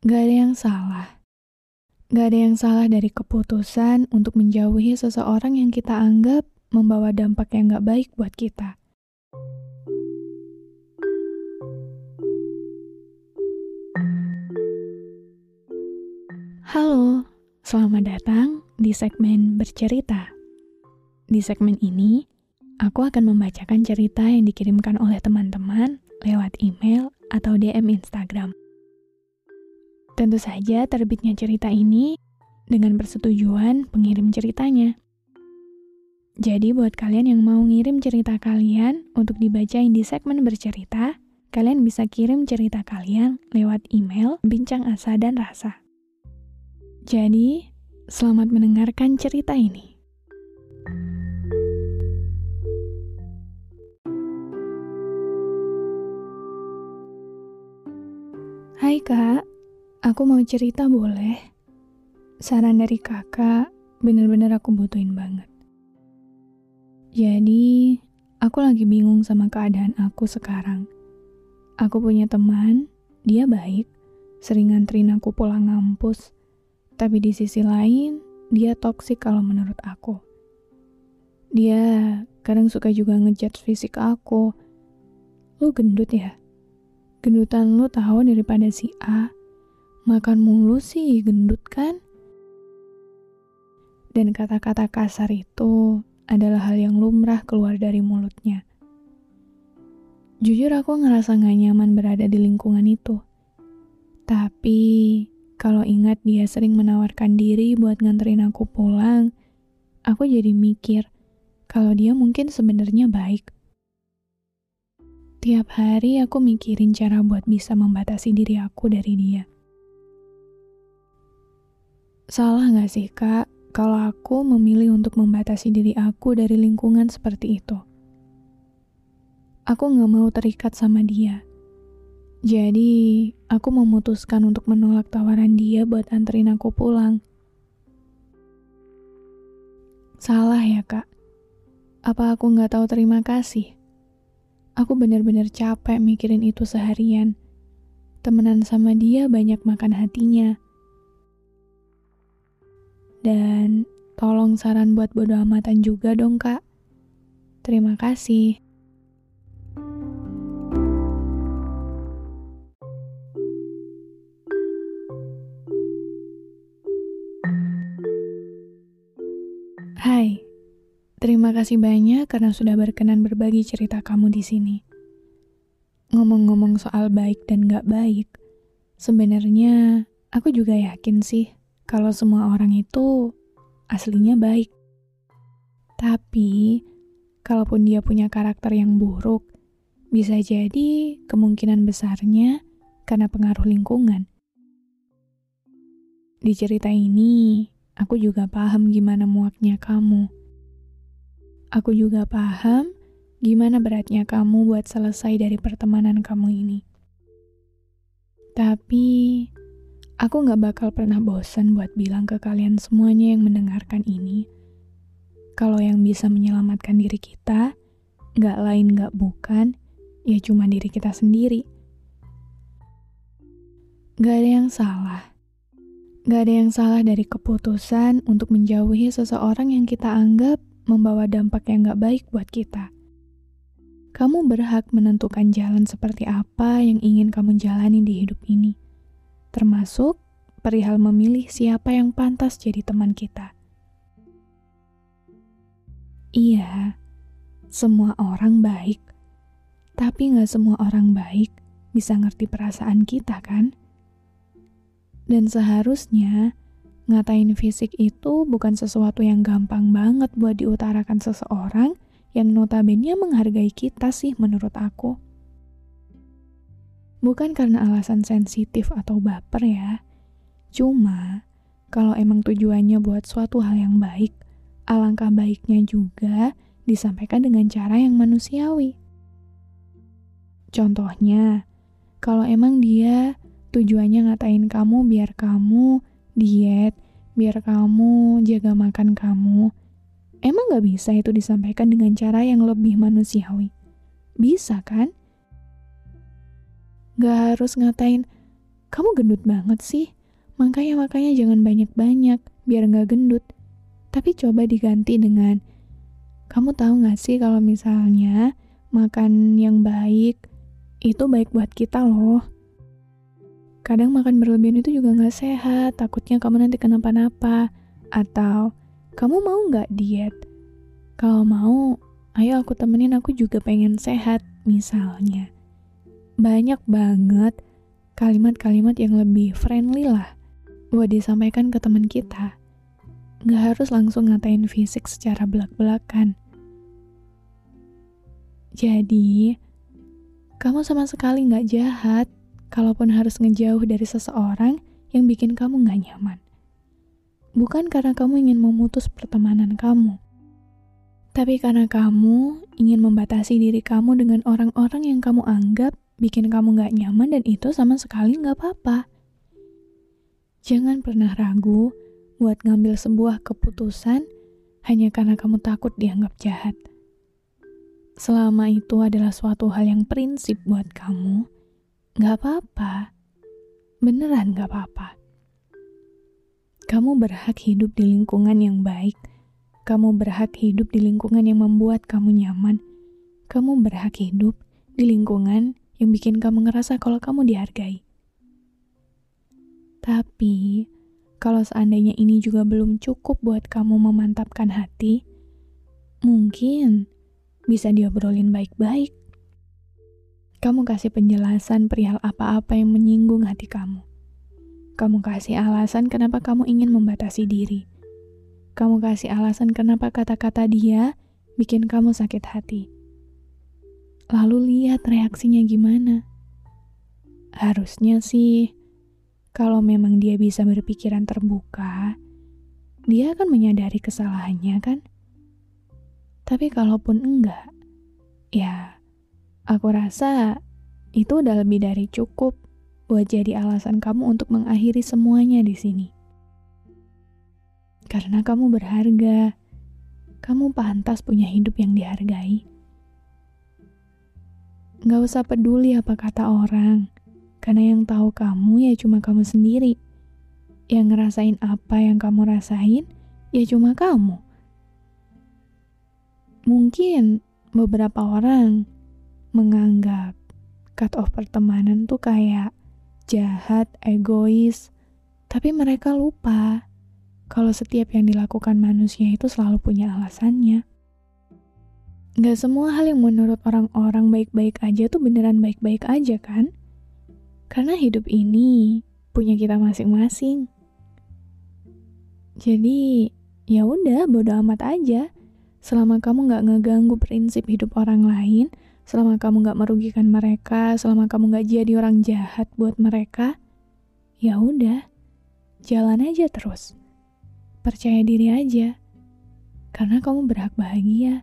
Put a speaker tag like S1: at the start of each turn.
S1: Gak ada yang salah. Gak ada yang salah dari keputusan untuk menjauhi seseorang yang kita anggap membawa dampak yang gak baik buat kita. Halo, selamat datang di segmen bercerita. Di segmen ini, aku akan membacakan cerita yang dikirimkan oleh teman-teman lewat email atau DM Instagram. Tentu saja terbitnya cerita ini dengan persetujuan pengirim ceritanya. Jadi buat kalian yang mau ngirim cerita kalian untuk dibacain di segmen bercerita, kalian bisa kirim cerita kalian lewat email bincang asa dan rasa. Jadi, selamat mendengarkan cerita ini. Hai kak, aku mau cerita boleh? Saran dari kakak bener-bener aku butuhin banget. Jadi, aku lagi bingung sama keadaan aku sekarang. Aku punya teman, dia baik, sering nganterin aku pulang ngampus. Tapi di sisi lain, dia toksik kalau menurut aku. Dia kadang suka juga ngejudge fisik aku. Lu gendut ya? Gendutan lu tahu daripada si A. Makan mulu sih gendut kan? Dan kata-kata kasar itu adalah hal yang lumrah keluar dari mulutnya. Jujur aku ngerasa gak nyaman berada di lingkungan itu. Tapi kalau ingat dia sering menawarkan diri buat nganterin aku pulang, aku jadi mikir kalau dia mungkin sebenarnya baik. Tiap hari aku mikirin cara buat bisa membatasi diri aku dari dia. Salah gak sih kak, kalau aku memilih untuk membatasi diri aku dari lingkungan seperti itu? Aku gak mau terikat sama dia. Jadi, aku memutuskan untuk menolak tawaran dia buat anterin aku pulang. Salah ya kak? Apa aku gak tahu terima kasih? Aku benar-benar capek mikirin itu seharian. Temenan sama dia banyak makan hatinya. Dan tolong saran buat bodo amatan juga dong, Kak. Terima kasih. Hai, terima kasih banyak karena sudah berkenan berbagi cerita kamu di sini. Ngomong-ngomong soal baik dan gak baik, sebenarnya aku juga yakin sih kalau semua orang itu aslinya baik. Tapi, kalaupun dia punya karakter yang buruk, bisa jadi kemungkinan besarnya karena pengaruh lingkungan. Di cerita ini, aku juga paham gimana muaknya kamu. Aku juga paham gimana beratnya kamu buat selesai dari pertemanan kamu ini. Tapi, aku gak bakal pernah bosan buat bilang ke kalian semuanya yang mendengarkan ini, kalau yang bisa menyelamatkan diri kita, gak lain gak bukan, ya cuma diri kita sendiri. Gak ada yang salah Gak ada yang salah dari keputusan untuk menjauhi seseorang yang kita anggap membawa dampak yang gak baik buat kita. Kamu berhak menentukan jalan seperti apa yang ingin kamu jalani di hidup ini, termasuk perihal memilih siapa yang pantas jadi teman kita. Iya, semua orang baik, tapi gak semua orang baik bisa ngerti perasaan kita, kan? Dan seharusnya ngatain fisik itu bukan sesuatu yang gampang banget buat diutarakan seseorang yang notabene menghargai kita sih menurut aku. Bukan karena alasan sensitif atau baper ya. Cuma, kalau emang tujuannya buat suatu hal yang baik, alangkah baiknya juga disampaikan dengan cara yang manusiawi. Contohnya, kalau emang dia tujuannya ngatain kamu biar kamu diet, biar kamu jaga makan kamu, emang gak bisa itu disampaikan dengan cara yang lebih manusiawi? Bisa kan? Gak harus ngatain, kamu gendut banget sih. Makanya makanya jangan banyak-banyak, biar gak gendut. Tapi coba diganti dengan, kamu tahu gak sih kalau misalnya makan yang baik, itu baik buat kita loh. Kadang makan berlebihan itu juga gak sehat, takutnya kamu nanti kenapa-napa. Atau, kamu mau gak diet? Kalau mau, ayo aku temenin aku juga pengen sehat, misalnya banyak banget kalimat-kalimat yang lebih friendly lah buat disampaikan ke teman kita. Gak harus langsung ngatain fisik secara belak-belakan. Jadi, kamu sama sekali gak jahat kalaupun harus ngejauh dari seseorang yang bikin kamu gak nyaman. Bukan karena kamu ingin memutus pertemanan kamu, tapi karena kamu ingin membatasi diri kamu dengan orang-orang yang kamu anggap bikin kamu gak nyaman dan itu sama sekali gak apa-apa. Jangan pernah ragu buat ngambil sebuah keputusan hanya karena kamu takut dianggap jahat. Selama itu adalah suatu hal yang prinsip buat kamu, gak apa-apa. Beneran gak apa-apa. Kamu berhak hidup di lingkungan yang baik. Kamu berhak hidup di lingkungan yang membuat kamu nyaman. Kamu berhak hidup di lingkungan yang bikin kamu ngerasa kalau kamu dihargai. Tapi, kalau seandainya ini juga belum cukup buat kamu memantapkan hati, mungkin bisa diobrolin baik-baik. Kamu kasih penjelasan perihal apa-apa yang menyinggung hati kamu. Kamu kasih alasan kenapa kamu ingin membatasi diri. Kamu kasih alasan kenapa kata-kata dia bikin kamu sakit hati lalu lihat reaksinya gimana. Harusnya sih, kalau memang dia bisa berpikiran terbuka, dia akan menyadari kesalahannya kan? Tapi kalaupun enggak, ya aku rasa itu udah lebih dari cukup buat jadi alasan kamu untuk mengakhiri semuanya di sini. Karena kamu berharga, kamu pantas punya hidup yang dihargai. Gak usah peduli apa kata orang, karena yang tahu kamu ya cuma kamu sendiri. Yang ngerasain apa yang kamu rasain ya cuma kamu. Mungkin beberapa orang menganggap cut off pertemanan tuh kayak jahat, egois, tapi mereka lupa kalau setiap yang dilakukan manusia itu selalu punya alasannya. Gak semua hal yang menurut orang-orang baik-baik aja tuh beneran baik-baik aja kan? Karena hidup ini punya kita masing-masing. Jadi, ya udah bodo amat aja. Selama kamu gak ngeganggu prinsip hidup orang lain, selama kamu gak merugikan mereka, selama kamu gak jadi orang jahat buat mereka, ya udah, jalan aja terus. Percaya diri aja, karena kamu berhak bahagia